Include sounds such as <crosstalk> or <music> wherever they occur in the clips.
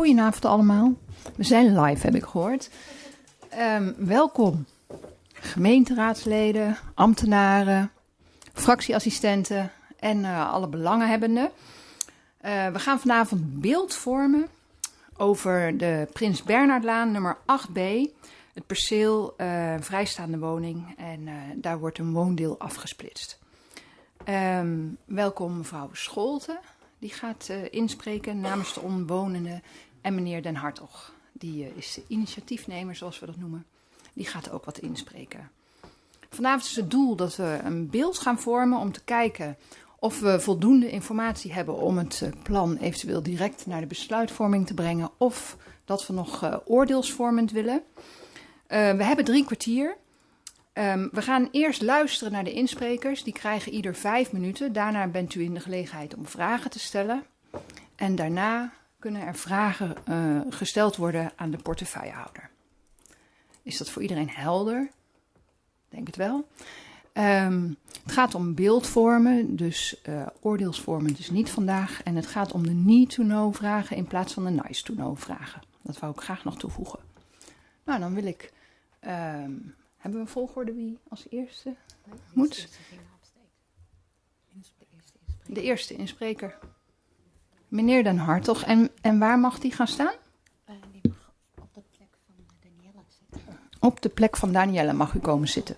Goedenavond allemaal. We zijn live, heb ik gehoord. Ehm, welkom, gemeenteraadsleden, ambtenaren, fractieassistenten en uh, alle belanghebbenden. Uh, we gaan vanavond beeld vormen over de Prins Bernhardlaan nummer 8b. Het perceel uh, vrijstaande woning en daar wordt een woondeel afgesplitst. Um, welkom mevrouw Scholten, die gaat inspreken namens de omwonenden. En meneer Den Hartog, die uh, is de initiatiefnemer, zoals we dat noemen. Die gaat ook wat inspreken. Vanavond is het doel dat we een beeld gaan vormen om te kijken of we voldoende informatie hebben om het uh, plan eventueel direct naar de besluitvorming te brengen. Of dat we nog oordeelsvormend willen. we hebben drie kwartier. Um, we gaan eerst luisteren naar de insprekers. Die krijgen ieder vijf minuten. Daarna bent u in de gelegenheid om vragen te stellen. En daarna kunnen er vragen uh, gesteld worden aan de portefeuillehouder. Is dat voor iedereen helder? Denk het wel. Um, het gaat om beeldvormen, dus uh, oordeelsvormen dus niet vandaag. En het gaat om de need-to-know vragen in plaats van de nice-to-know vragen. Dat wou ik graag nog toevoegen. Nou, dan wil ik... Um, hebben we een volgorde wie als eerste moet? De eerste inspreker. Meneer Den Hartog. En, en waar mag die gaan staan? Uh, die mag op de plek van Danielle zitten. Op de plek van Danielle mag u komen zitten.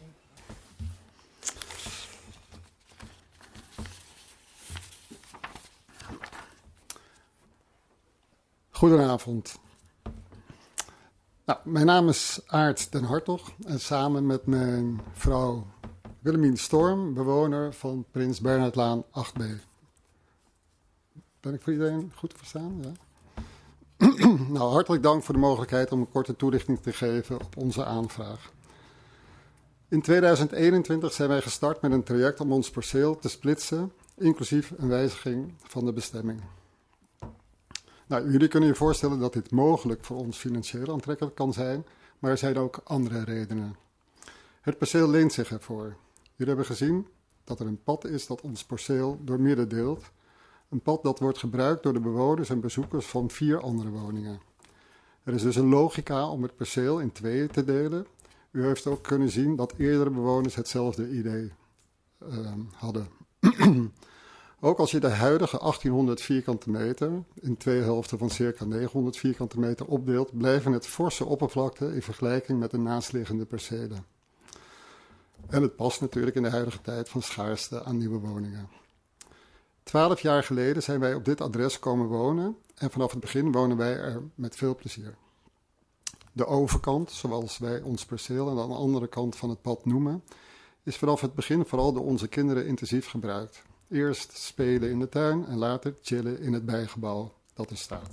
Goedenavond. Nou, mijn naam is Aart den Hartog en samen met mijn vrouw Willemien Storm, bewoner van Prins Bernhardlaan 8b. Ben ik voor iedereen goed te verstaan? Ja. <clears throat> nou, hartelijk dank voor de mogelijkheid om een korte toelichting te geven op onze aanvraag. In 2021 zijn wij gestart met een traject om ons perceel te splitsen, inclusief een wijziging van de bestemming. Nou, jullie kunnen je voorstellen dat dit mogelijk voor ons financieel aantrekkelijk kan zijn, maar er zijn ook andere redenen. Het perceel leent zich ervoor. Jullie hebben gezien dat er een pad is dat ons perceel door midden deelt. Een pad dat wordt gebruikt door de bewoners en bezoekers van vier andere woningen. Er is dus een logica om het perceel in tweeën te delen. U heeft ook kunnen zien dat eerdere bewoners hetzelfde idee uh, hadden. <clears throat> Ook als je de huidige 1800 vierkante meter in twee helften van circa 900 vierkante meter opdeelt, blijven het forse oppervlakte in vergelijking met de naastliggende percelen. En het past natuurlijk in de huidige tijd van schaarste aan nieuwe woningen. Twaalf jaar geleden zijn wij op dit adres komen wonen en vanaf het begin wonen wij er met veel plezier. De overkant, zoals wij ons perceel aan de andere kant van het pad noemen, is vanaf het begin vooral door onze kinderen intensief gebruikt. Eerst spelen in de tuin en later chillen in het bijgebouw dat er staat.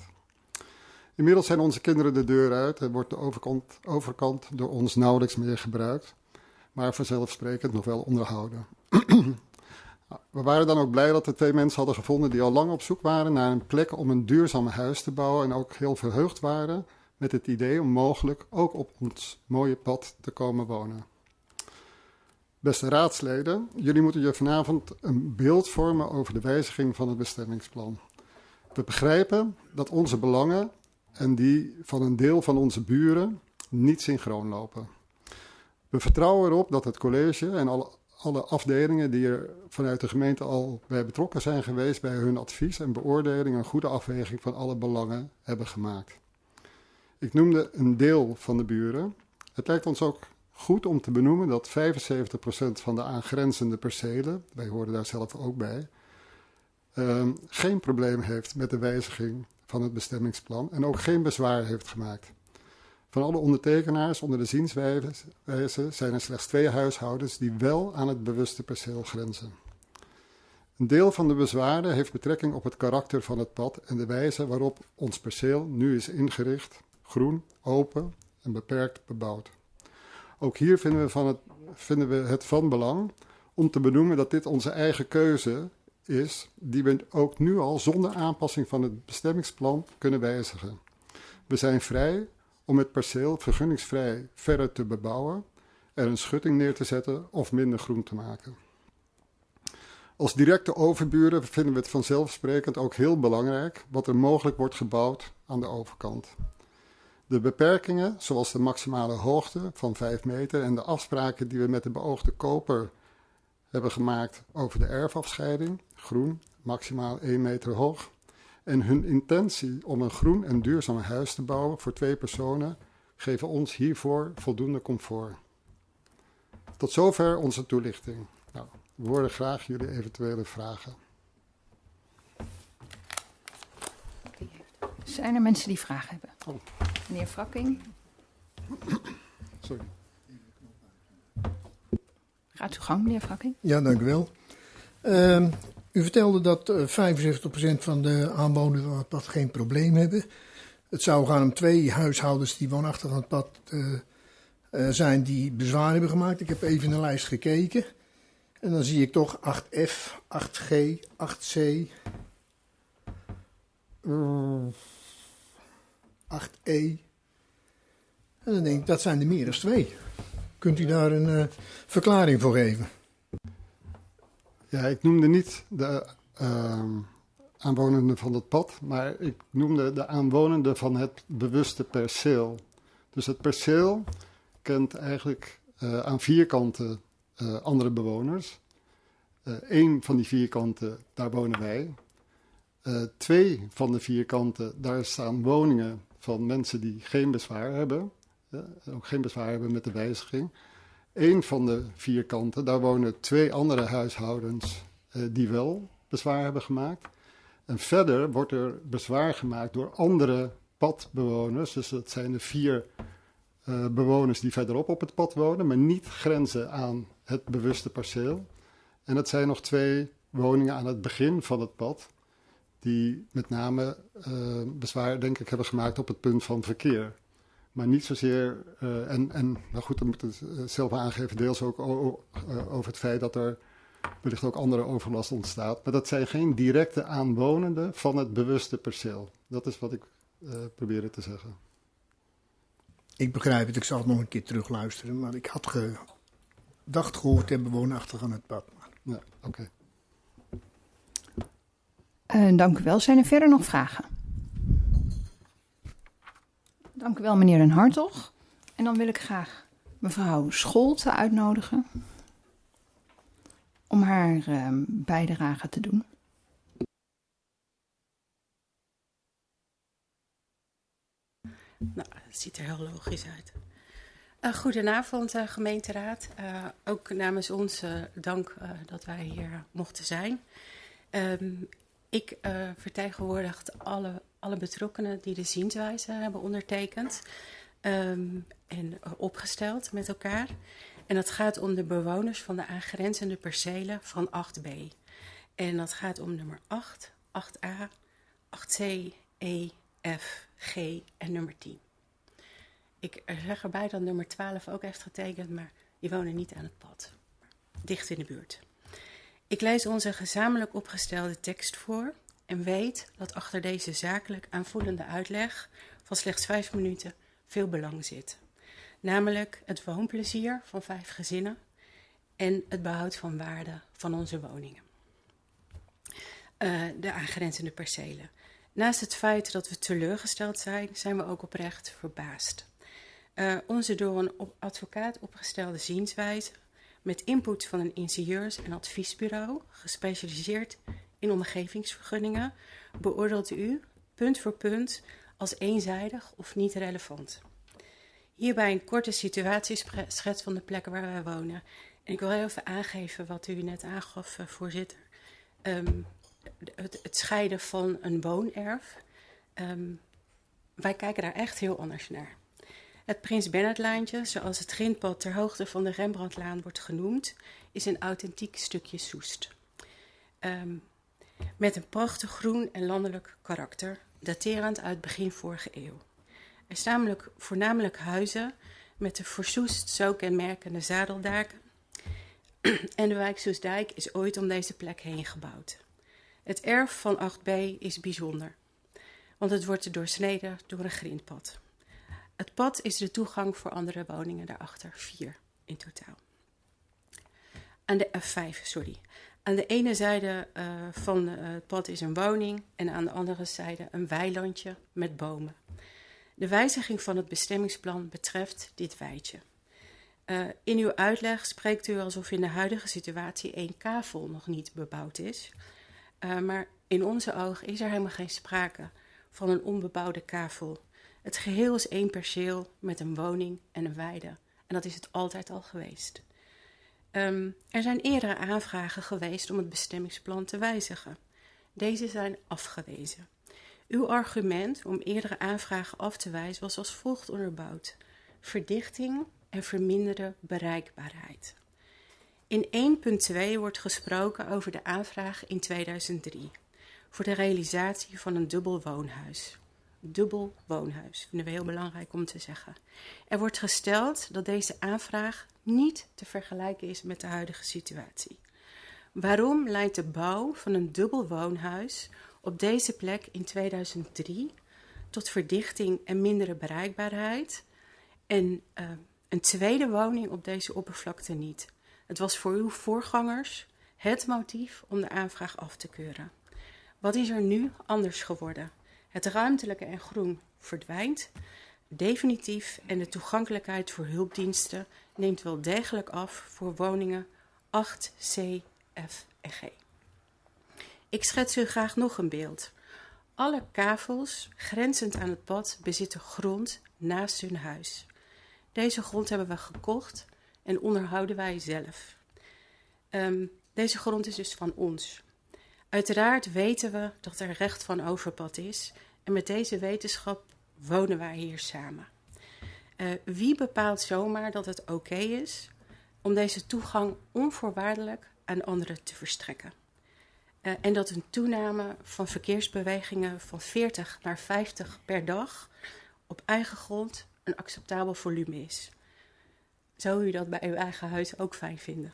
Inmiddels zijn onze kinderen de deur uit en wordt de overkant, overkant door ons nauwelijks meer gebruikt, maar vanzelfsprekend nog wel onderhouden. <clears throat> We waren dan ook blij dat we twee mensen hadden gevonden die al lang op zoek waren naar een plek om een duurzaam huis te bouwen en ook heel verheugd waren met het idee om mogelijk ook op ons mooie pad te komen wonen. Beste raadsleden, jullie moeten je vanavond een beeld vormen over de wijziging van het bestemmingsplan. We begrijpen dat onze belangen en die van een deel van onze buren niet synchroon lopen. We vertrouwen erop dat het college en alle, alle afdelingen die er vanuit de gemeente al bij betrokken zijn geweest bij hun advies en beoordeling een goede afweging van alle belangen hebben gemaakt. Ik noemde een deel van de buren. Het lijkt ons ook goed om te benoemen dat 75% van de aangrenzende percelen, wij horen daar zelf ook bij, uh, geen probleem heeft met de wijziging van het bestemmingsplan en ook geen bezwaar heeft gemaakt. Van alle ondertekenaars onder de zienswijze zijn er slechts twee huishoudens die wel aan het bewuste perceel grenzen. Een deel van de bezwaren heeft betrekking op het karakter van het pad en de wijze waarop ons perceel nu is ingericht, groen, open en beperkt bebouwd. Ook hier vinden we, van het, vinden we het van belang om te benoemen dat dit onze eigen keuze is, die we ook nu al zonder aanpassing van het bestemmingsplan kunnen wijzigen. We zijn vrij om het perceel vergunningsvrij verder te bebouwen, er een schutting neer te zetten of minder groen te maken. Als directe overburen vinden we het vanzelfsprekend ook heel belangrijk wat er mogelijk wordt gebouwd aan de overkant. De beperkingen, zoals de maximale hoogte van 5 meter en de afspraken die we met de beoogde koper hebben gemaakt over de erfafscheiding, groen, maximaal 1 meter hoog, en hun intentie om een groen en duurzaam huis te bouwen voor twee personen, geven ons hiervoor voldoende comfort. Tot zover onze toelichting. Nou, we horen graag jullie eventuele vragen. Zijn er mensen die vragen hebben? Oh. Meneer Frakking, Sorry. gaat uw gang, meneer Frakking. Ja, dank u wel. Ehm, u vertelde dat eh 75% van de aanwoners van het pad geen probleem hebben. Het zou gaan om twee huishoudens die woonachtig aan het pad eh, eh, zijn die bezwaar hebben gemaakt. Ik heb even in de lijst gekeken. En dan zie ik toch 8F, 8G, 8C, eh, 8E. En dan denk ik, dat zijn er meer dan twee. Kunt u daar een eh, verklaring voor geven? Ja, ik noemde niet de ehm, aanwonenden van het pad, maar ik noemde de aanwonenden van het bewuste perceel. Dus het perceel kent eigenlijk eh, aan vierkanten eh, andere bewoners. Eén van die vierkanten, daar wonen wij. Eh, twee van de vierkanten, daar staan woningen van mensen die geen bezwaar hebben. eh, ook geen bezwaar hebben met de wijziging. Eén van de vierkanten, daar wonen twee andere huishoudens eh, die wel bezwaar hebben gemaakt. En verder wordt er bezwaar gemaakt door andere padbewoners. Dus dat zijn de vier eh, bewoners die verderop op het pad wonen, maar niet grenzen aan het bewuste perceel. En het zijn nog twee woningen aan het begin van het pad, die met name eh, bezwaar, denk ik, hebben gemaakt op het punt van verkeer. Maar niet zozeer, eh, en, en nou goed, dan moet het eh, zelf aangeven, deels ook eh, over het feit dat er wellicht ook andere overlast ontstaat. Maar dat zijn geen directe aanwonenden van het bewuste perceel. Dat is wat ik eh probeerde te zeggen. Ik begrijp het, ik zal het nog een keer terugluisteren. Maar ik had gedacht gehoord te hebben woonachtig aan het pad. Ja, oké. Eh, dank u wel. Zijn er verder nog vragen? Dank u wel, meneer Den Hartog. En dan wil ik graag mevrouw Scholte uitnodigen om haar eh, bijdrage te doen. Nou, het ziet er heel logisch uit. Eh, goedenavond, eh, gemeenteraad. Eh, ook namens ons dank dat wij hier mochten zijn. Ehm, ik vertegenwoordig alle, alle betrokkenen die de zienswijze hebben ondertekend ehm, en opgesteld met elkaar. En dat gaat om de bewoners van de aangrenzende percelen van 8b. En dat gaat om nummer 8, 8a, 8c, E, F, G en nummer 10. Ik zeg erbij dat nummer 12 ook heeft getekend, maar die wonen niet aan het pad. Dicht in de buurt. Ik lees onze gezamenlijk opgestelde tekst voor en weet dat achter deze zakelijk aanvoelende uitleg van slechts vijf minuten veel belang zit. Namelijk het woonplezier van vijf gezinnen en het behoud van waarde van onze woningen. Eh, de aangrenzende percelen. Naast het feit dat we teleurgesteld zijn, zijn we ook oprecht verbaasd. Uh, onze door een op advocaat opgestelde zienswijze, met input van een ingenieurs- en adviesbureau, gespecialiseerd in omgevingsvergunningen, beoordeelt u punt voor punt als eenzijdig of niet relevant. Hierbij een korte situatieschets van de plekken waar wij wonen. En ik wil even aangeven wat u net aangaf, uh, voorzitter. Um, het, het, scheiden van een woonerf. Um, wij kijken daar echt heel anders naar. Het Prins Bernhardlijntje, zoals het grindpad ter hoogte van de Rembrandtlaan wordt genoemd, is een authentiek stukje Soest. Um, met een prachtig groen en landelijk karakter, daterend uit begin vorige eeuw. Er staan namelijk voornamelijk huizen met de voor Soest zo kenmerkende zadeldaken. en de wijk Soestdijk is ooit om deze plek heen gebouwd. Het erf van 8b is bijzonder, want het wordt doorsneden door een grindpad. Het pad is de toegang voor andere woningen daarachter, vier in totaal. Aan de F5, sorry. Aan de ene zijde uh, van het pad is een woning en aan de andere zijde een weilandje met bomen. De wijziging van het bestemmingsplan betreft dit weidje. Uh, in uw uitleg spreekt u alsof in de huidige situatie één kavel nog niet bebouwd is. Maar in onze ogen is er helemaal geen sprake van een onbebouwde kavel. Het geheel is één perceel met een woning en een weide. En dat is het altijd al geweest. Um, er zijn eerdere aanvragen geweest om het bestemmingsplan te wijzigen. Deze zijn afgewezen. Uw argument om eerdere aanvragen af te wijzen was als volgt onderbouwd: verdichting en verminderde bereikbaarheid. In 1.2 wordt gesproken over de aanvraag in 2003 voor de realisatie van een dubbel woonhuis. Dubbel woonhuis, vinden we heel belangrijk om te zeggen. Er wordt gesteld dat deze aanvraag niet te vergelijken is met de huidige situatie. Waarom leidt de bouw van een dubbel woonhuis op deze plek in 2003 tot verdichting en mindere bereikbaarheid en uh, een tweede woning op deze oppervlakte niet? Het was voor uw voorgangers het motief om de aanvraag af te keuren. Wat is er nu anders geworden? Het ruimtelijke en groen verdwijnt definitief en de toegankelijkheid voor hulpdiensten neemt wel degelijk af voor woningen 8, C, F en G. Ik schets u graag nog een beeld. Alle kavels grenzend aan het pad bezitten grond naast hun huis. Deze grond hebben we gekocht en onderhouden wij zelf. Um, deze grond is dus van ons. Uiteraard weten we dat er recht van overpad is en met deze wetenschap wonen wij hier samen. Uh, wie bepaalt zomaar dat het oké is om deze toegang onvoorwaardelijk aan anderen te verstrekken? Uh, en dat een toename van verkeersbewegingen van 40 naar 50 per dag op eigen grond een acceptabel volume is. Zou u dat bij uw eigen huis ook fijn vinden?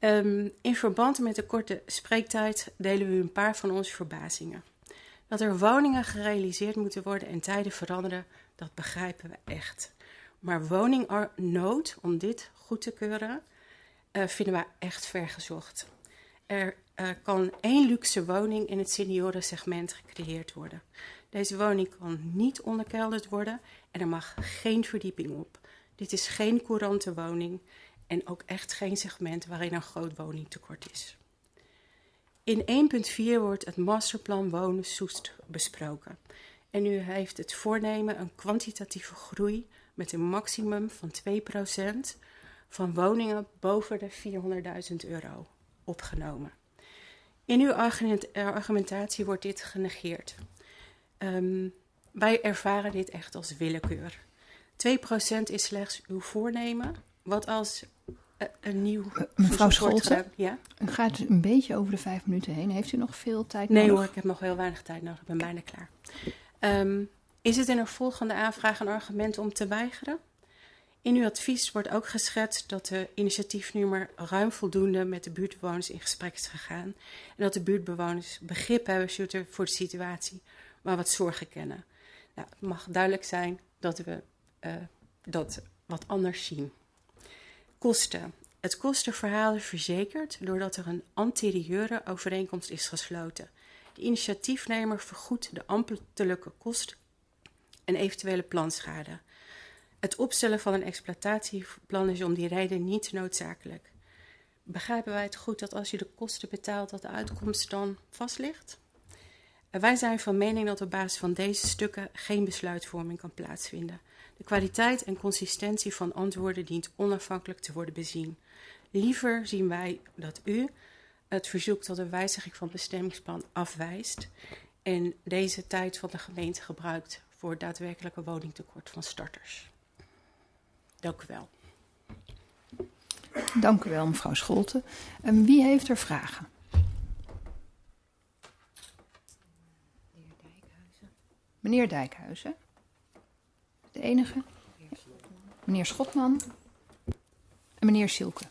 Um, in verband met de korte spreektijd delen we een paar van onze verbazingen. Dat er woningen gerealiseerd moeten worden en tijden veranderen, dat begrijpen we echt. Maar woningnood, om dit goed te keuren, uh, vinden we echt vergezocht. Er uh, kan één luxe woning in het seniorensegment gecreëerd worden. Deze woning kan niet onderkelderd worden en er mag geen verdieping op. Dit is geen courante woning en ook echt geen segment waarin een groot woningtekort is. In 1.4 wordt het masterplan Wonen Soest besproken. En u heeft het voornemen een kwantitatieve groei met een maximum van 2% van woningen boven de 400.000 euro opgenomen. In uw argumentatie wordt dit genegeerd. Um, wij ervaren dit echt als willekeur. 2% is slechts uw voornemen. Wat als een nieuw. Uh, mevrouw Scholten, ja? u gaat een beetje over de vijf minuten heen. Heeft u nog veel tijd nee, nodig? Nee hoor, ik heb nog heel weinig tijd nodig. Ik ben bijna klaar. Um, is het in een volgende aanvraag een argument om te weigeren? In uw advies wordt ook geschetst dat de initiatiefnummer ruim voldoende met de buurtbewoners in gesprek is gegaan. En dat de buurtbewoners begrip hebben voor de situatie, maar wat zorgen kennen. Nou, het mag duidelijk zijn dat we uh, dat wat anders zien. Kosten. Het kostenverhaal is verzekerd doordat er een anterieure overeenkomst is gesloten. De initiatiefnemer vergoedt de ambtelijke kost en eventuele planschade. Het opstellen van een exploitatieplan is om die reden niet noodzakelijk. Begrijpen wij het goed dat als je de kosten betaalt, dat de uitkomst dan vast ligt? Wij zijn van mening dat op basis van deze stukken geen besluitvorming kan plaatsvinden. De kwaliteit en consistentie van antwoorden dient onafhankelijk te worden bezien. Liever zien wij dat u het verzoek tot een wijziging van bestemmingsplan afwijst en deze tijd van de gemeente gebruikt voor het daadwerkelijke woningtekort van starters. Dank u wel. Dank u wel, mevrouw Scholten. En wie heeft er vragen? Meneer Dijkhuizen. Meneer Dijkhuizen. De enige? Meneer Schotman. En meneer Silke.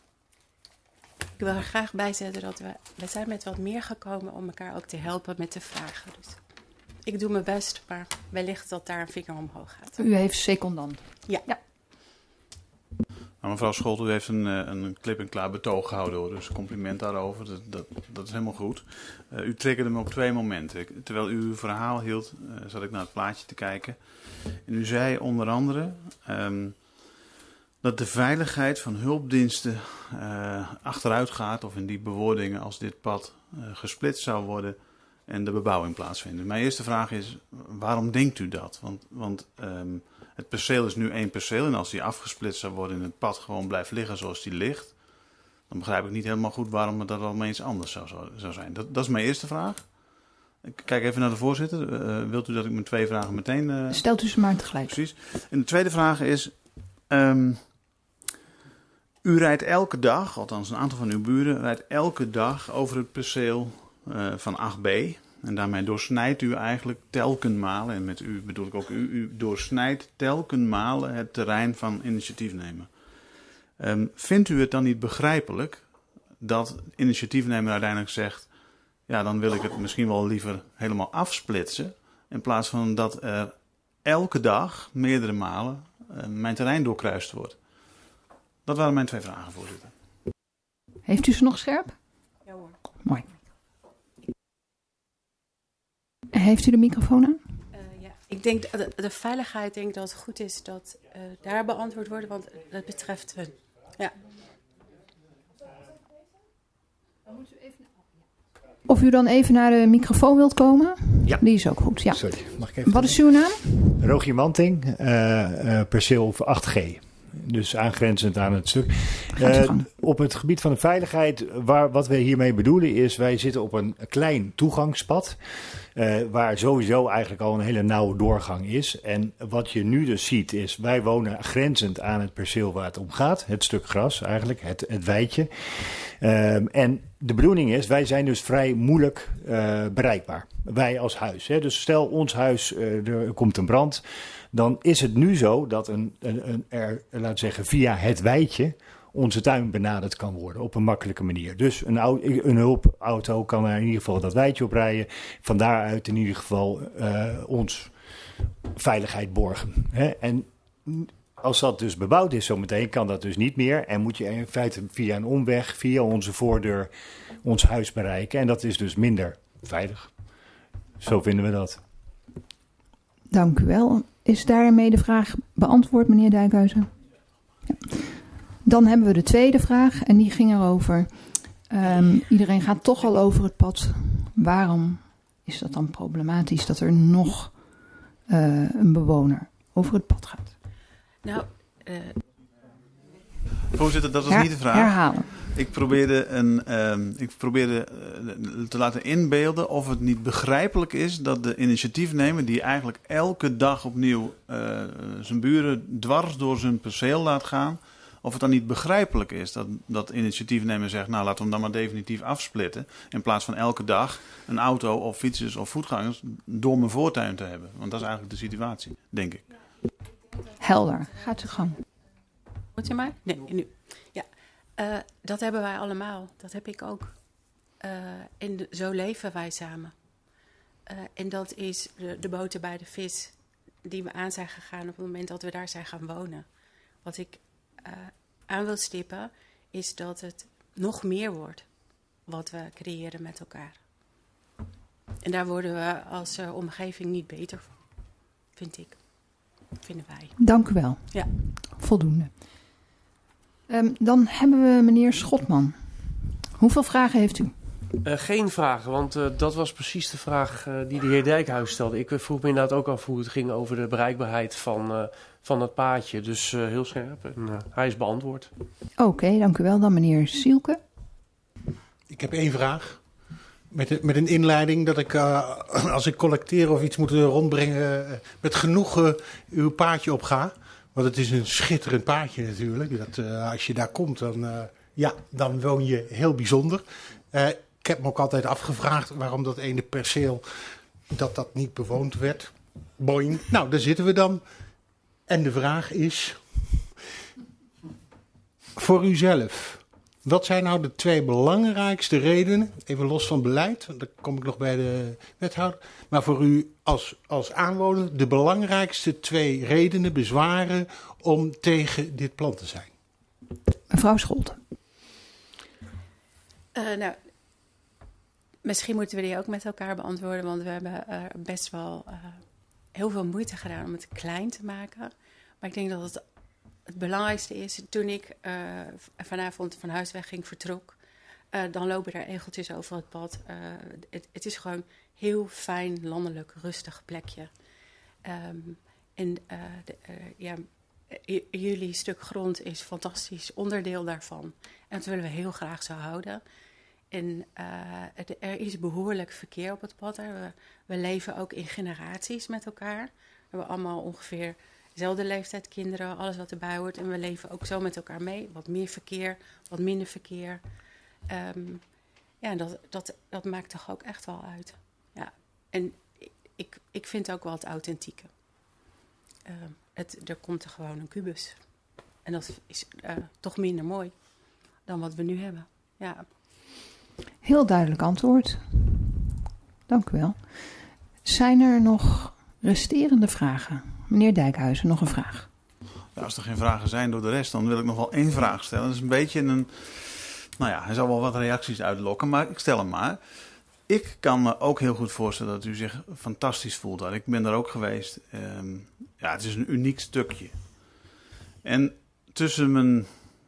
Ik wil er graag bijzetten dat we, we zijn met wat meer gekomen om elkaar ook te helpen met de vragen. Dus ik doe mijn best, maar wellicht dat daar een vinger omhoog gaat. U heeft secondant. Ja. ja. Nou, mevrouw Scholt, u heeft een, een klip-en-klaar betoog gehouden, hoor. dus compliment daarover. Dat, dat, is helemaal goed. Uh, u triggerde me op twee momenten. Terwijl u uw verhaal hield, uh, zat ik naar het plaatje te kijken. En u zei onder andere um, dat de veiligheid van hulpdiensten uh, achteruit gaat, of in die bewoordingen, als dit pad gesplitst zou worden en de bebouwing plaatsvindt. Mijn eerste vraag is, waarom denkt u dat? Want, want um, het perceel is nu één perceel en als die afgesplitst zou worden en het pad gewoon blijft liggen zoals die ligt, dan begrijp ik niet helemaal goed waarom het dat wel eens anders zou, zou zijn. Dat, dat, is mijn eerste vraag. Ik kijk even naar de voorzitter. Uh, wilt u dat ik mijn twee vragen meteen... Uh... Stelt u ze maar tegelijk. Precies. En de tweede vraag is... Um, u rijdt elke dag, althans een aantal van uw buren, rijdt elke dag over het perceel uh, van 8b. En daarmee doorsnijdt u eigenlijk telkenmalen, en met u bedoel ik ook u, u doorsnijdt telkenmalen het terrein van initiatiefnemen. Um, vindt u het dan niet begrijpelijk dat initiatiefnemer uiteindelijk zegt: ja, dan wil ik het misschien wel liever helemaal afsplitsen, in plaats van dat er elke dag, meerdere malen, uh, mijn terrein doorkruist wordt? Dat waren mijn twee vragen, voorzitter. Heeft u ze nog scherp? Ja hoor. Mooi. Heeft u de microfoon aan? Uh, ja. Ik denk de, de veiligheid, denk dat het goed is dat uh, daar beantwoord wordt, want dat betreft hun. Ja. Of u dan even naar de microfoon wilt komen? Ja. Die is ook goed, ja. Sorry, mag ik even... Wat is uw naam? Rogier Manting, uh, perceel 8G. Dus aangrenzend aan het stuk. Uh, op het gebied van de veiligheid, waar, wat we hiermee bedoelen is, wij zitten op een klein toegangspad. Uh, waar sowieso eigenlijk al een hele nauwe doorgang is. En wat je nu dus ziet is, wij wonen grenzend aan het perceel waar het om gaat. Het stuk gras eigenlijk, het, het weidje. Um, en de bedoeling is, wij zijn dus vrij moeilijk uh, bereikbaar. Wij als huis. Hè. Dus stel ons huis, er komt een brand. Dan is het nu zo dat een, een, een er, laten zeggen, via het weidje onze tuin benaderd kan worden op een makkelijke manier. Dus een, een hulpauto kan er in ieder geval dat weidje op rijden. Van daaruit in ieder geval uh, ons veiligheid borgen. Hè? En als dat dus bebouwd is zometeen, kan dat dus niet meer. En moet je in feite via een omweg, via onze voordeur, ons huis bereiken. En dat is dus minder veilig. Zo vinden we dat. Dank u wel. Is daarmee de vraag beantwoord, meneer Dijkhuizen? Ja. Dan hebben we de tweede vraag en die ging erover. Um, iedereen gaat toch al over het pad. Waarom is dat dan problematisch dat er nog uh, een bewoner over het pad gaat? Nou, uh... Voorzitter, dat was Her niet de vraag. Herhalen. Ik probeerde, een, um, ik probeerde uh, te laten inbeelden of het niet begrijpelijk is dat de initiatiefnemer, die eigenlijk elke dag opnieuw uh, zijn buren dwars door zijn perceel laat gaan, of het dan niet begrijpelijk is dat, dat initiatiefnemer zegt, nou laten we hem dan maar definitief afsplitten, in plaats van elke dag een auto of fietsers of voetgangers door mijn voortuin te hebben. Want dat is eigenlijk de situatie, denk ik. Helder, gaat u gang. Moet je maar? Nee, nu. Ja, uh, dat hebben wij allemaal. Dat heb ik ook. Uh, en de, zo leven wij samen. Uh, en dat is de, de boter bij de vis die we aan zijn gegaan op het moment dat we daar zijn gaan wonen. Wat ik aan wil stippen is dat het nog meer wordt wat we creëren met elkaar. En daar worden we als omgeving niet beter van, vind ik. Vinden wij. Dank u wel. Ja. Voldoende. Um, dan hebben we meneer Schotman. Hoeveel vragen heeft u? Uh, geen vragen, want uh, dat was precies de vraag uh, die de heer Dijkhuis stelde. Ik vroeg me inderdaad ook af hoe het ging over de bereikbaarheid van, van het paadje. Dus heel scherp en hij is beantwoord. Oké, okay, dank u wel. Dan meneer Sielke. Ik heb één vraag. Met, met een inleiding dat ik, <clears throat> als ik collecteer of iets moet rondbrengen, met genoegen uw paadje op ga. Want het is een schitterend paadje natuurlijk. Dat, als je daar komt, dan, ja, dan woon je heel bijzonder. Ik heb me ook altijd afgevraagd waarom dat ene perceel dat dat niet bewoond werd. Boing. Nou, daar zitten we dan. En de vraag is voor uzelf. Wat zijn nou de twee belangrijkste redenen, even los van beleid, dan kom ik nog bij de wethouder, maar voor u als, als aanwoner de belangrijkste twee redenen, bezwaren om tegen dit plan te zijn? Mevrouw Scholten. Uh, nou, misschien moeten we die ook met elkaar beantwoorden, want we hebben uh, best wel uh, heel veel moeite gedaan om het klein te maken. Maar ik denk dat het het belangrijkste is, toen ik vanavond van huis weg ging, vertrok, dan lopen er egeltjes over het pad. Het, het, is gewoon heel fijn, landelijk, rustig plekje. Um, en de, ja, jullie stuk grond is fantastisch onderdeel daarvan. En dat willen we heel graag zo houden. En er is behoorlijk verkeer op het pad. We, leven ook in generaties met elkaar. We hebben allemaal ongeveer dezelfde leeftijd kinderen, alles wat erbij hoort. En we leven ook zo met elkaar mee. Wat meer verkeer, wat minder verkeer. Um, ja, dat, dat, dat maakt toch ook echt wel uit. Ja. En ik, ik vind ook wel het authentieke. Uh, het, er komt er gewoon een kubus. En dat is uh, toch minder mooi dan wat we nu hebben. Ja. Heel duidelijk antwoord. Dank u wel. Zijn er nog resterende vragen? Meneer Dijkhuizen, nog een vraag. Als er geen vragen zijn door de rest, dan wil ik nog wel één vraag stellen. Dat is een beetje een. Nou ja, hij zal wel wat reacties uitlokken, maar ik stel hem maar. Ik kan me ook heel goed voorstellen dat u zich fantastisch voelt. Ik ben daar ook geweest. Um, ja, het is een uniek stukje. En tussen mijn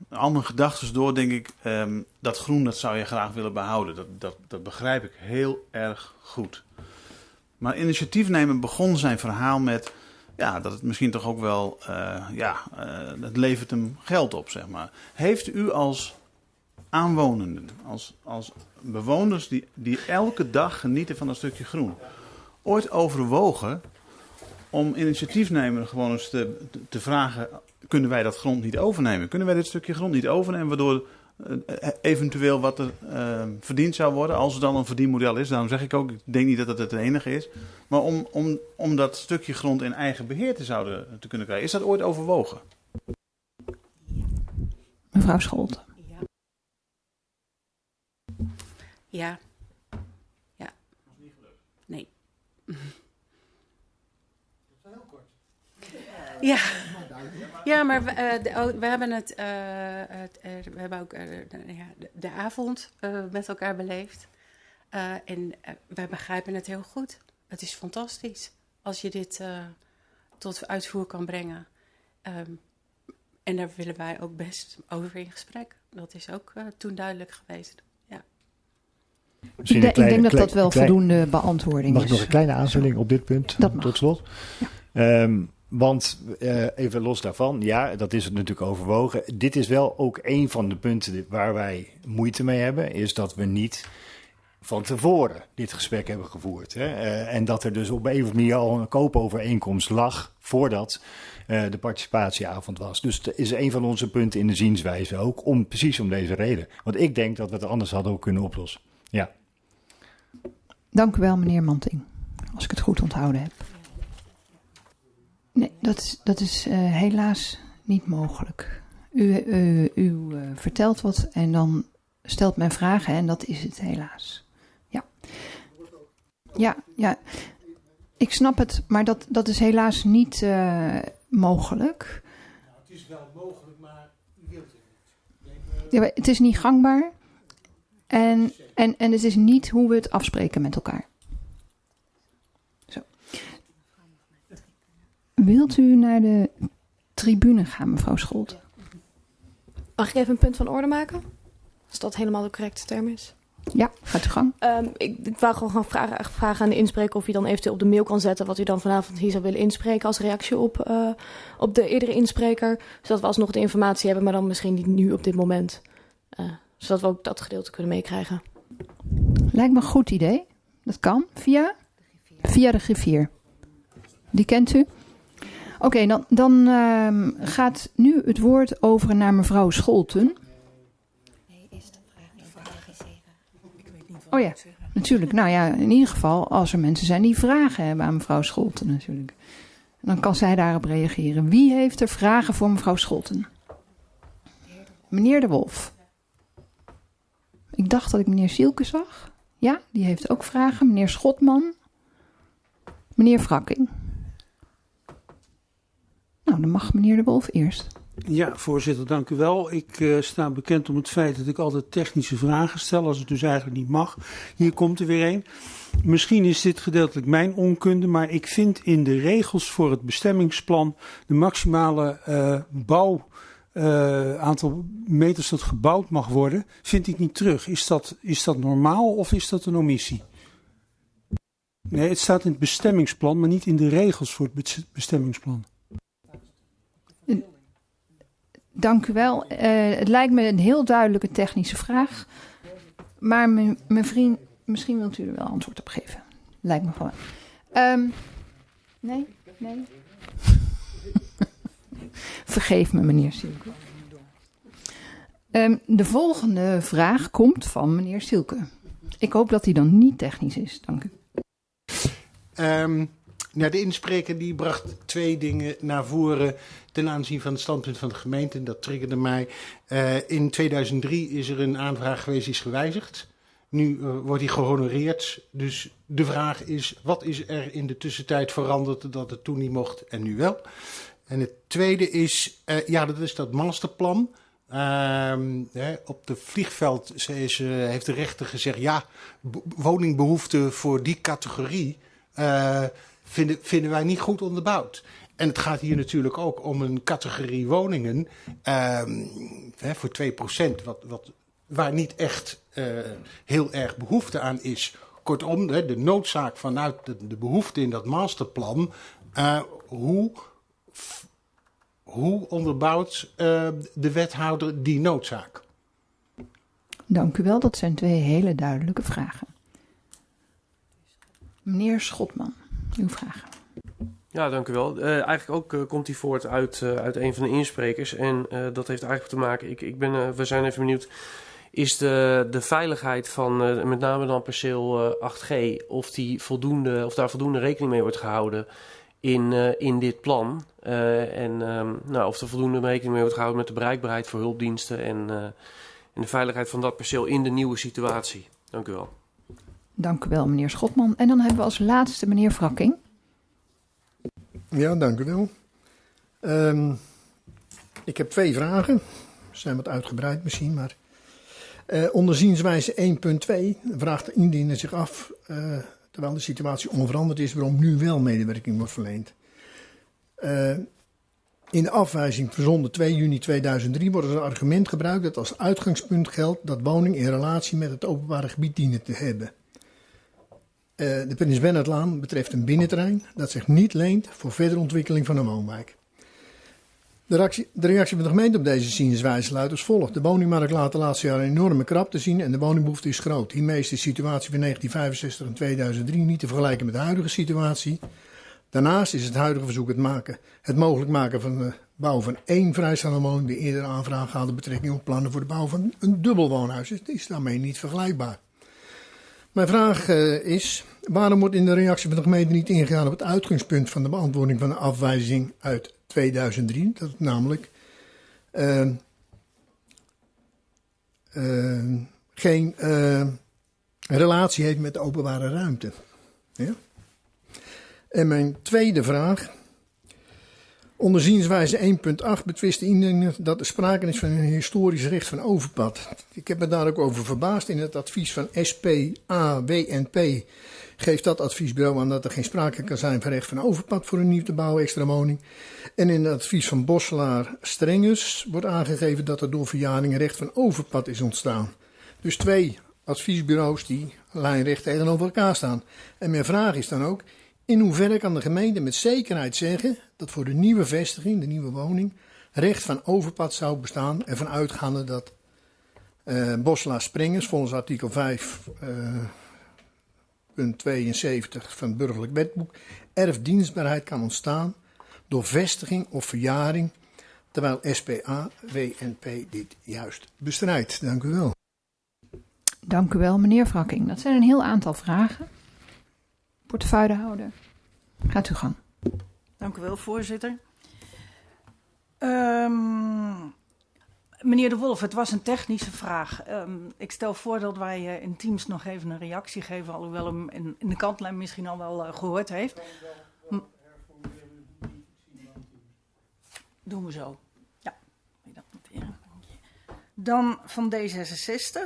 mijn gedachten door denk ik, um, dat groen dat zou je graag willen behouden. Dat, dat, dat begrijp ik heel erg goed. Maar initiatiefnemer begon zijn verhaal met ja, dat het misschien toch ook wel, uh, ja, uh, het levert hem geld op, zeg maar. Heeft u als aanwonenden, als, als bewoners die, die elke dag genieten van een stukje groen, ooit overwogen om initiatiefnemer gewoon eens te, te vragen: kunnen wij dat grond niet overnemen? Kunnen wij dit stukje grond niet overnemen, waardoor eventueel wat er uh, verdiend zou worden, als er dan een verdienmodel is. Daarom zeg ik ook, ik denk niet dat het het enige is. Maar om, om, om dat stukje grond in eigen beheer te, zouden, te kunnen krijgen, is dat ooit overwogen? Mevrouw Scholt. Ja. Ja. Ja. Nee. Ja. Ja, maar we, uh, we hebben het, uh, het uh, we hebben ook de, de, de, avond met elkaar beleefd. en wij begrijpen het heel goed. Het is fantastisch als je dit tot uitvoer kan brengen. Um, en daar willen wij ook best over in gesprek. Dat is ook toen duidelijk geweest. Ja. Ik, de, kleine, ik, denk dat dat wel klein, voldoende beantwoording mag is. Mag ik nog een kleine aanvulling op dit punt? Dat tot slot. Ja. Um, want uh, even los daarvan, ja, dat is het natuurlijk overwogen. Dit is wel ook een van de punten waar wij moeite mee hebben, is dat we niet van tevoren dit gesprek hebben gevoerd. Hè? Uh, en dat er dus op een of andere manier al een koopovereenkomst lag voordat uh, de participatieavond was. Dus dat is een van onze punten in de zienswijze ook, om, precies om deze reden. Want ik denk dat we het anders hadden ook kunnen oplossen. Ja. Dank u wel, meneer Manting, als ik het goed onthouden heb. Nee, dat is, dat is uh, helaas niet mogelijk. U, u, u uh, vertelt wat en dan stelt men vragen en dat is het helaas. Ja. Ja, ja. Ik snap het, maar dat, dat is helaas niet uh, mogelijk. Nou, het is wel mogelijk, maar u wilt het niet. Ja, het is niet gangbaar en, en, en het is niet hoe we het afspreken met elkaar. Wilt u naar de tribune gaan, mevrouw Scholt? Mag ik even een punt van orde maken? Als dat helemaal de correcte term is. Ja, gaat uw gang. Um, ik, ik wou gewoon vragen, vragen aan de inspreker of u dan eventueel op de mail kan zetten wat u dan vanavond hier zou willen inspreken als reactie op, uh, op de eerdere inspreker. Zodat we alsnog de informatie hebben, maar dan misschien niet nu op dit moment. Uh, zodat we ook dat gedeelte kunnen meekrijgen. Lijkt me een goed idee. Dat kan via? Via de griffier. Die kent u? Oké, okay, dan, dan uh, gaat nu het woord over naar mevrouw Scholten. Nee, is de vraag, vraag is even. Ik weet niet wat oh ja, natuurlijk. Nou ja, in ieder geval als er mensen zijn die vragen hebben aan mevrouw Scholten natuurlijk. Dan kan zij daarop reageren. Wie heeft er vragen voor mevrouw Scholten? Meneer de Wolf. Ik dacht dat ik meneer Sielke zag. Ja, die heeft ook vragen. Meneer Schotman. Meneer Frakking. Nou, dan mag meneer de Wolf eerst. Ja, voorzitter, dank u wel. Ik uh, sta bekend om het feit dat ik altijd technische vragen stel, als het dus eigenlijk niet mag. Hier komt er weer een. Misschien is dit gedeeltelijk mijn onkunde, maar ik vind in de regels voor het bestemmingsplan de maximale uh, bouw. Uh, aantal meters dat gebouwd mag worden, vind ik niet terug. Is dat, is dat normaal of is dat een omissie? Nee, het staat in het bestemmingsplan, maar niet in de regels voor het bestemmingsplan. Dank u wel. Uh, het lijkt me een heel duidelijke technische vraag. Maar mijn vriend, misschien wilt u er wel antwoord op geven. Lijkt me gewoon. Um, nee? Nee? <laughs> Vergeef me, meneer Silke. Um, de volgende vraag komt van meneer Silke. Ik hoop dat hij dan niet technisch is. Dank u. Um, nou, de inspreker die bracht twee dingen naar voren ten aanzien van het standpunt van de gemeente. En dat triggerde mij. Uh, in 2003 is er een aanvraag geweest, die is gewijzigd. Nu uh, wordt die gehonoreerd. Dus de vraag is, wat is er in de tussentijd veranderd dat het toen niet mocht en nu wel? En het tweede is, uh, ja, dat is dat masterplan. Uh, hè, op de vliegveld is, heeft de rechter gezegd, ja, woningbehoefte voor die categorie vinden, vinden wij niet goed onderbouwd. En het gaat hier natuurlijk ook om een categorie woningen uh, hè, voor 2%, wat, wat, waar niet echt uh, heel erg behoefte aan is. Kortom, de, de noodzaak vanuit de, behoefte in dat masterplan, uh, hoe, hoe onderbouwt uh, de wethouder die noodzaak? Dank u wel, dat zijn twee hele duidelijke vragen. Meneer Schotman uw vraag. Ja, dank u wel. Uh, eigenlijk ook uh, komt die voort uit, uh, uit een van de insprekers. En dat heeft eigenlijk te maken, ik, ik ben, we zijn even benieuwd, is de, de veiligheid van met name dan perceel 8G, of, die voldoende, of daar voldoende rekening mee wordt gehouden in, in dit plan. en um, nou, of er voldoende rekening mee wordt gehouden met de bereikbaarheid voor hulpdiensten en, en de veiligheid van dat perceel in de nieuwe situatie. Dank u wel. Dank u wel, meneer Schotman. En dan hebben we als laatste meneer Wrakking. Ja, dank u wel. Um, ik heb twee vragen. Ze zijn wat uitgebreid misschien, maar... Uh, onderzienswijze 1.2 vraagt de indiener zich af, uh, terwijl de situatie onveranderd is, waarom nu wel medewerking wordt verleend. Uh, in de afwijzing verzonden 2 juni 2003 wordt een argument gebruikt dat als uitgangspunt geldt dat woning in relatie met het openbare gebied dienen te hebben. Uh, de Prins Bernhardlaan betreft een binnenterrein dat zich niet leent voor verdere ontwikkeling van een woonwijk. De reactie, de reactie, van de gemeente op deze zienswijze luidt als volgt. De woningmarkt laat de laatste jaren een enorme krap te zien en de woningbehoefte is groot. Hiermee is de situatie van 1965 en 2003 niet te vergelijken met de huidige situatie. Daarnaast is het huidige verzoek het, maken, het mogelijk maken van de bouw van één vrijstaande woning. De eerdere aanvraag haalde betrekking op plannen voor de bouw van een dubbel woonhuis. Het is daarmee niet vergelijkbaar. Mijn vraag uh, is, waarom wordt in de reactie van de gemeente niet ingegaan op het uitgangspunt van de beantwoording van de afwijzing uit 2003? Dat namelijk uh, uh, geen relatie heeft met de openbare ruimte. Ja? En mijn tweede vraag Onderzienswijze 1.8 betwist de indiener dat er sprake is van een historisch recht van overpad. Ik heb me daar ook over verbaasd. In het advies van SPA, WNP geeft dat adviesbureau aan dat er geen sprake kan zijn van recht van overpad voor een nieuw te bouwen extra woning. En in het advies van Bosselaar Strengus wordt aangegeven dat er door verjaring recht van overpad is ontstaan. Dus twee adviesbureaus die lijnrecht tegenover elkaar staan. En mijn vraag is dan ook, in hoeverre kan de gemeente met zekerheid zeggen dat voor de nieuwe vestiging, de nieuwe woning, recht van overpad zou bestaan, ervan uitgaande dat uh, Bosla Springers volgens artikel 5, uh, punt 72 van het burgerlijk wetboek erfdienstbaarheid kan ontstaan door vestiging of verjaring, terwijl SPA, WNP dit juist bestrijdt. Dank u wel. Dank u wel, meneer Wrakking. Dat zijn een heel aantal vragen portefeuillehouder. Gaat u gang. Dank u wel, voorzitter. Um, meneer De Wolf, het was een technische vraag. Um, ik stel voor dat wij uh, in Teams nog even een reactie geven, alhoewel hem in, de kantlijn misschien al wel uh, gehoord heeft. Doen we zo. Ja, Dan van D66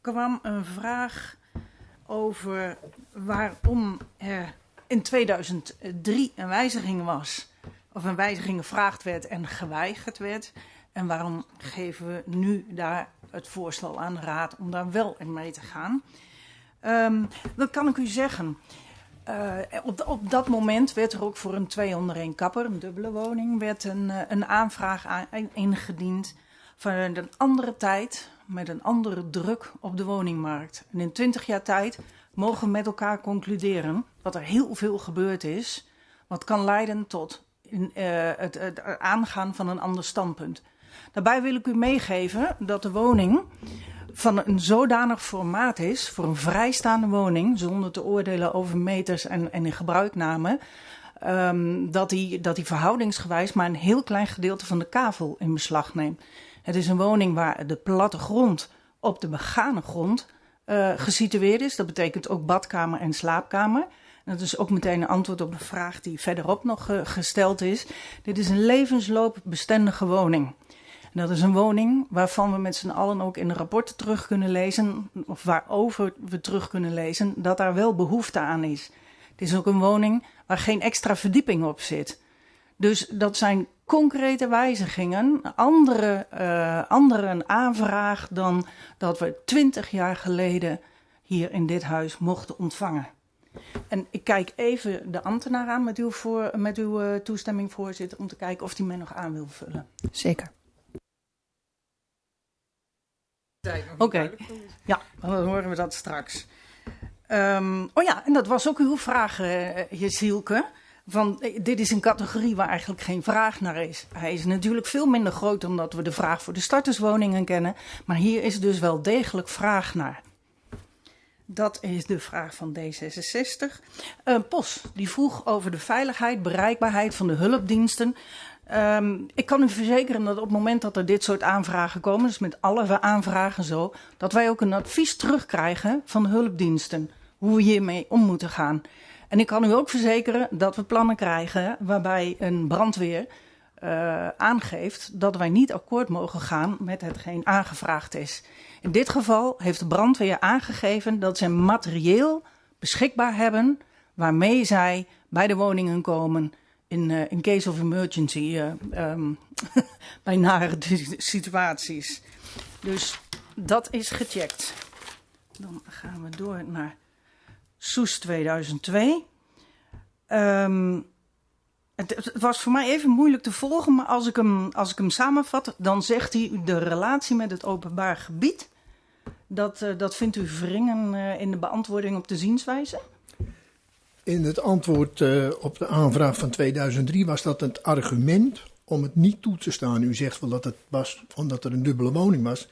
kwam een vraag over waarom er in 2003 een wijziging was, of een wijziging gevraagd werd en geweigerd werd. En waarom geven we nu daar het voorstel aan de Raad om daar wel in mee te gaan? Um, dat kan ik u zeggen. Uh, op, op, dat moment werd er ook voor een twee onder één kapper, een dubbele woning, werd een, uh, een aanvraag aan, ingediend van een andere tijd met een andere druk op de woningmarkt. En in twintig jaar tijd mogen we met elkaar concluderen dat er heel veel gebeurd is, wat kan leiden tot het, het aangaan van een ander standpunt. Daarbij wil ik u meegeven dat de woning van een zodanig formaat is voor een vrijstaande woning, zonder te oordelen over meters en, en in gebruikname, um, dat, die, dat die verhoudingsgewijs maar een heel klein gedeelte van de kavel in beslag neemt. Het is een woning waar de platte grond op de begane grond uh, gesitueerd is. Dat betekent ook badkamer en slaapkamer. Dat is ook meteen een antwoord op een vraag die verderop nog uh, gesteld is. Dit is een levensloopbestendige woning. Dat is een woning waarvan we met z'n allen ook in de rapporten terug kunnen lezen, of waarover we terug kunnen lezen, dat daar wel behoefte aan is. Het is ook een woning waar geen extra verdieping op zit. Dus dat zijn concrete wijzigingen, andere, uh, andere een aanvraag dan dat we twintig jaar geleden hier in dit huis mochten ontvangen. En ik kijk even de ambtenaar aan met uw, voor, met uw uh, toestemming, voorzitter, om te kijken of hij mij nog aan wil vullen. Zeker. Oké, okay. ja, dan horen we dat straks. Um, oh ja, en dat was ook uw vraag, uh, Jezielke. Van, dit is een categorie waar eigenlijk geen vraag naar is. Hij is natuurlijk veel minder groot dan dat we de vraag voor de starterswoningen kennen. Maar hier is dus wel degelijk vraag naar. Dat is de vraag van D66. Uh, POS, die vroeg over de veiligheid, bereikbaarheid van de hulpdiensten. Um, ik kan u verzekeren dat op het moment dat er dit soort aanvragen komen, dus met alle aanvragen zo, dat wij ook een advies terugkrijgen van hulpdiensten. Hoe we hiermee om moeten gaan. En ik kan u ook verzekeren dat we plannen krijgen waarbij een brandweer uh, aangeeft dat wij niet akkoord mogen gaan met hetgeen aangevraagd is. In dit geval heeft de brandweer aangegeven dat ze materieel beschikbaar hebben waarmee zij bij de woningen komen in, uh, in case of emergency, uh, <laughs> bij nare situaties. Dus dat is gecheckt. Dan gaan we door naar Soes 2002. Um, het, was voor mij even moeilijk te volgen, maar als ik, hem, als ik hem samenvat, dan zegt hij de relatie met het openbaar gebied. Dat, uh, dat vindt u wringen uh, in de beantwoording op de zienswijze? In het antwoord uh, op de aanvraag van 2003 was dat het argument om het niet toe te staan. U zegt wel dat het was omdat er een dubbele woning was.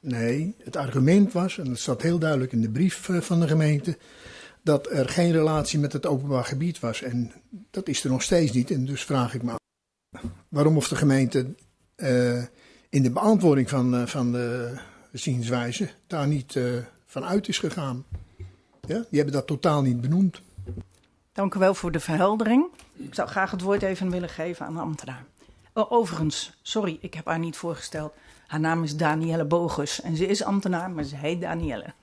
Nee, het argument was, en dat staat heel duidelijk in de brief van de gemeente, dat er geen relatie met het openbaar gebied was. En dat is er nog steeds niet. En dus vraag ik me af waarom of de gemeente uh, in de beantwoording van, van de zienswijze daar niet van uit is gegaan. Ja, die hebben dat totaal niet benoemd. Dank u wel voor de verheldering. Ik zou graag het woord even willen geven aan de ambtenaar. Overigens, sorry, ik heb haar niet voorgesteld. Haar naam is Danielle Bogus en ze is ambtenaar, maar ze heet Danielle.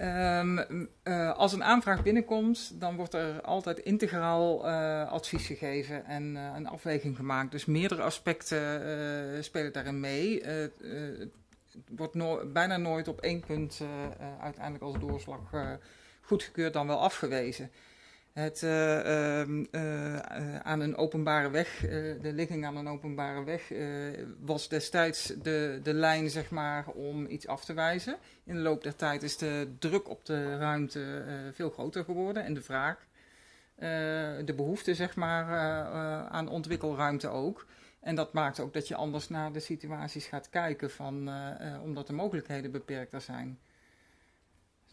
Um, uh, als een aanvraag binnenkomt, dan wordt er altijd integraal uh, advies gegeven en uh, een afweging gemaakt. Dus meerdere aspecten spelen daarin mee. het wordt bijna nooit op één punt uiteindelijk als doorslag goedgekeurd dan wel afgewezen. Het uh, uh, aan een openbare weg, de ligging aan een openbare weg, was destijds de, de lijn zeg maar, om iets af te wijzen. In de loop der tijd is de druk op de ruimte veel groter geworden en de vraag, de behoefte zeg maar, aan ontwikkelruimte ook. En dat maakt ook dat je anders naar de situaties gaat kijken, van, omdat de mogelijkheden beperkter zijn.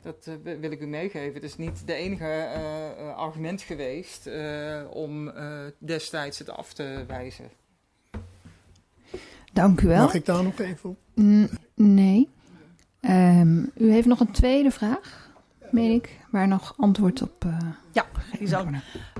Dat uh, wil ik u meegeven. Het is niet de enige uh, argument geweest uh, om destijds het af te wijzen. Dank u wel. Mag ik daar nog even op? Nee. Um, u heeft nog een tweede vraag? meen ik, waar nog antwoord op. Uh, ja, die zal.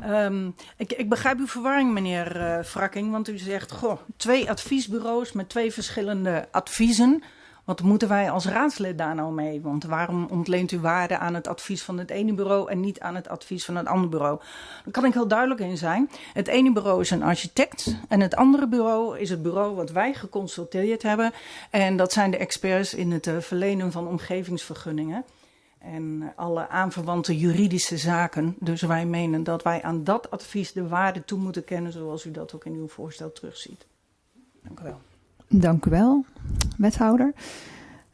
Um, ik, ik, begrijp uw verwarring, meneer uh, Frakking, want u zegt: goh, twee adviesbureaus met twee verschillende adviezen. Wat moeten wij als raadslid daar nou mee? Want waarom ontleent u waarde aan het advies van het ene bureau en niet aan het advies van het andere bureau? Daar kan ik heel duidelijk in zijn. Het ene bureau is een architect en het andere bureau is het bureau wat wij geconsulteerd hebben. En dat zijn de experts in het uh, verlenen van omgevingsvergunningen en alle aanverwante juridische zaken. Dus wij menen dat wij aan dat advies de waarde toe moeten kennen, zoals u dat ook in uw voorstel terugziet. Dank u wel. Dank u wel, wethouder.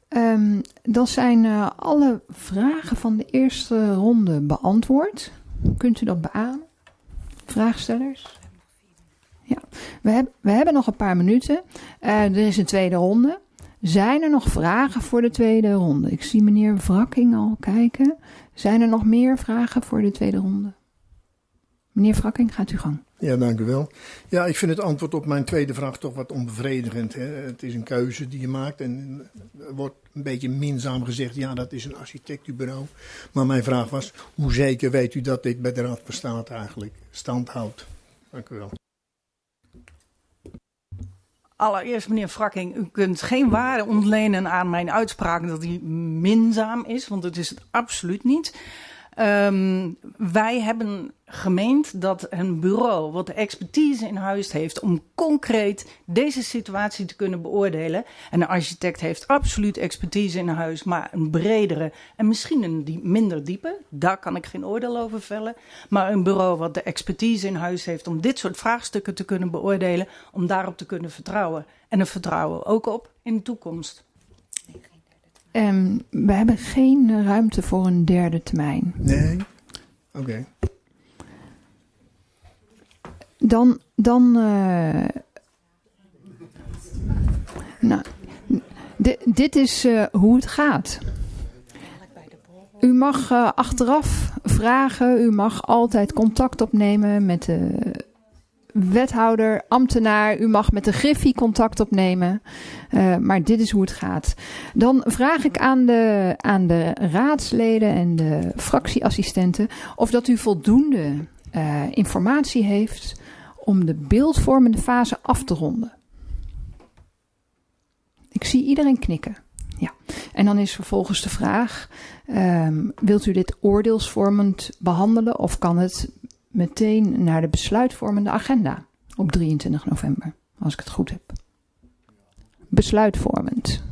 Um, dan zijn uh, alle vragen van de eerste ronde beantwoord. Kunt u dat beamen? Vraagstellers? Ja, we, heb, we hebben nog een paar minuten. Uh, er is een tweede ronde. Zijn er nog vragen voor de tweede ronde? Ik zie meneer Wrakking al kijken. Zijn er nog meer vragen voor de tweede ronde? Meneer Wrakking, gaat u gang. Ja, dank u wel. Ja, ik vind het antwoord op mijn tweede vraag toch wat onbevredigend. Hè? Het is een keuze die je maakt en er wordt een beetje minzaam gezegd, ja, dat is een architectenbureau. Maar mijn vraag was, hoe zeker weet u dat dit bij de Raad van State eigenlijk stand houdt? Dank u wel. Allereerst, meneer Frakking, u kunt geen waarde ontlenen aan mijn uitspraak dat die minzaam is, want het is het absoluut niet. Um, wij hebben gemeend dat een bureau wat de expertise in huis heeft om concreet deze situatie te kunnen beoordelen. En een architect heeft absoluut expertise in huis, maar een bredere en misschien een die, minder diepe. Daar kan ik geen oordeel over vellen. Maar een bureau wat de expertise in huis heeft om dit soort vraagstukken te kunnen beoordelen, om daarop te kunnen vertrouwen. En er vertrouwen ook op in de toekomst. Um, we hebben geen ruimte voor een derde termijn. Nee? Oké. Okay. Dan, dan uh, nou, dit is uh, hoe het gaat. U mag uh, achteraf vragen, u mag altijd contact opnemen met de wethouder, ambtenaar. U mag met de Griffie contact opnemen. Uh, maar dit is hoe het gaat. Dan vraag ik aan de, aan de raadsleden en de fractieassistenten of dat u voldoende uh, informatie heeft om de beeldvormende fase af te ronden. Ik zie iedereen knikken. Ja. En dan is vervolgens de vraag: um, wilt u dit oordeelsvormend behandelen of kan het meteen naar de besluitvormende agenda op 23 november, als ik het goed heb. Besluitvormend.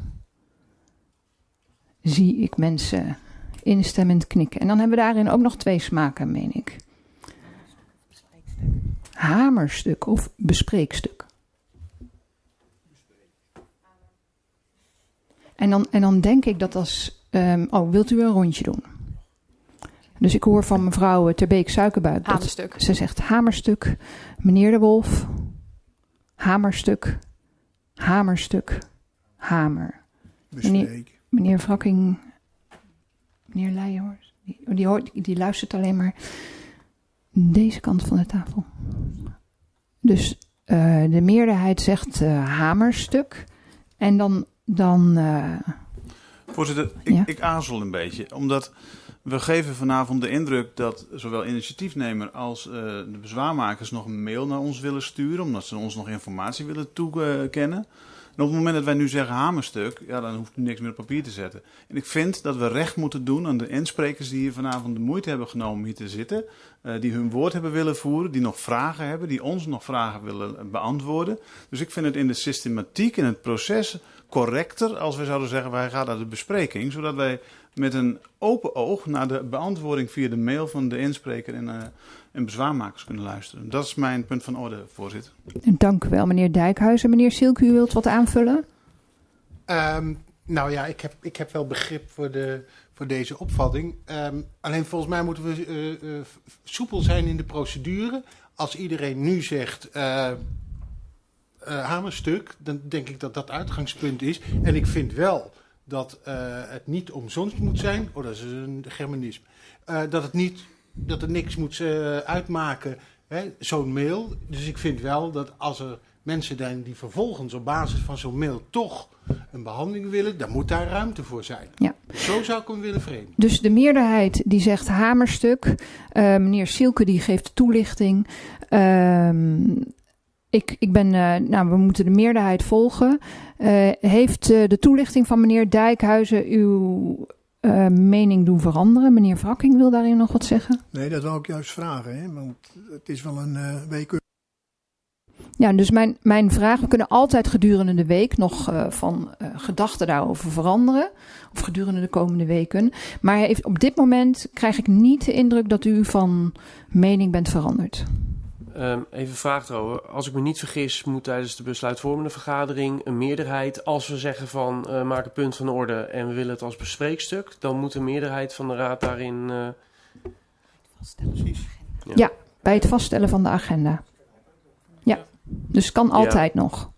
Zie ik mensen instemmend knikken. En dan hebben we daarin ook nog twee smaken, meen ik. Hamerstuk of bespreekstuk. En dan, en dan denk ik dat als. Um, oh, wilt u een rondje doen? Dus ik hoor van mevrouw Terbeek Suikerbuik. Hamerstuk. ze zegt hamerstuk. Meneer de Wolf. Hamerstuk. Hamerstuk. Hamer. Meneer, meneer Wrakking. Meneer Leijenhorst. Die, die, hoort, die luistert alleen maar deze kant van de tafel. Dus uh, de meerderheid zegt uh, hamerstuk. En dan. dan uh, Voorzitter, ik, ja? ik aarzel een beetje. Omdat we geven vanavond de indruk dat zowel initiatiefnemer als uh, de bezwaarmakers nog een mail naar ons willen sturen, omdat ze ons nog informatie willen toekennen. En op het moment dat wij nu zeggen hamerstuk, ja, dan hoeft u niks meer op papier te zetten. En ik vind dat we recht moeten doen aan de insprekers die hier vanavond de moeite hebben genomen hier te zitten. Uh, die hun woord hebben willen voeren, die nog vragen hebben, die ons nog vragen willen beantwoorden. Dus ik vind het in de systematiek, in het proces, correcter als we zouden zeggen wij gaan naar de bespreking. Zodat wij met een open oog naar de beantwoording via de mail van de inspreker en, uh, en bezwaarmakers kunnen luisteren. Dat is mijn punt van orde, voorzitter. Dank u wel, meneer Dijkhuizen. Meneer Silke, u wilt wat aanvullen? Um, nou ja, ik heb, ik heb wel begrip voor, de, voor deze opvatting. Um, alleen volgens mij moeten we uh, uh, soepel zijn in de procedure. Als iedereen nu zegt uh, hamerstuk, dan denk ik dat dat uitgangspunt is. En ik vind wel dat uh, het niet omzonst moet zijn. Oh, dat is een germanisme. Uh, dat het niet, dat er niks moet uh, uitmaken, zo'n mail. Dus ik vind wel dat als er mensen zijn die vervolgens op basis van zo'n mail toch een behandeling willen, dan moet daar ruimte voor zijn. Ja. Zo zou ik hem willen framen. Dus de meerderheid die zegt hamerstuk. Uh, meneer Sielke die geeft toelichting. Ehm, ik, ik ben, uh, nou, we moeten de meerderheid volgen. Uh, heeft de toelichting van meneer Dijkhuizen uw mening doen veranderen? Meneer Wrakking wil daarin nog wat zeggen? Nee, dat wou ik juist vragen. Hè? Want het is wel een week ja, dus mijn, mijn vraag, we kunnen altijd gedurende de week nog uh, van uh, gedachten daarover veranderen. Of gedurende de komende weken. Maar heeft, op dit moment krijg ik niet de indruk dat u van mening bent veranderd. Um, even een vraag trouwen. Als ik me niet vergis, moet tijdens de besluitvormende vergadering een meerderheid, als we zeggen van uh, maak een punt van orde en we willen het als bespreekstuk, dan moet de meerderheid van de raad daarin. Precies. Ja. ja, bij het vaststellen van de agenda. Ja. Dus kan altijd ja. nog.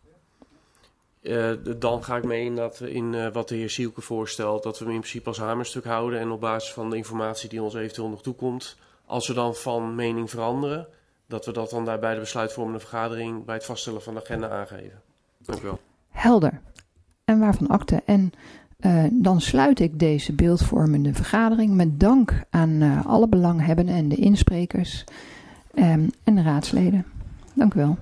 Uh, dan ga ik mee in, dat, in uh, wat de heer Sielke voorstelt. Dat we hem in principe als hamerstuk houden. En op basis van de informatie die ons eventueel nog toekomt. Als we dan van mening veranderen. Dat we dat dan daar bij de besluitvormende vergadering. bij het vaststellen van de agenda aangeven. Dank u wel. Helder. En waarvan akte. En uh, dan sluit ik deze beeldvormende vergadering. met dank aan alle belanghebbenden en de insprekers. Um, en de raadsleden. Dank u wel.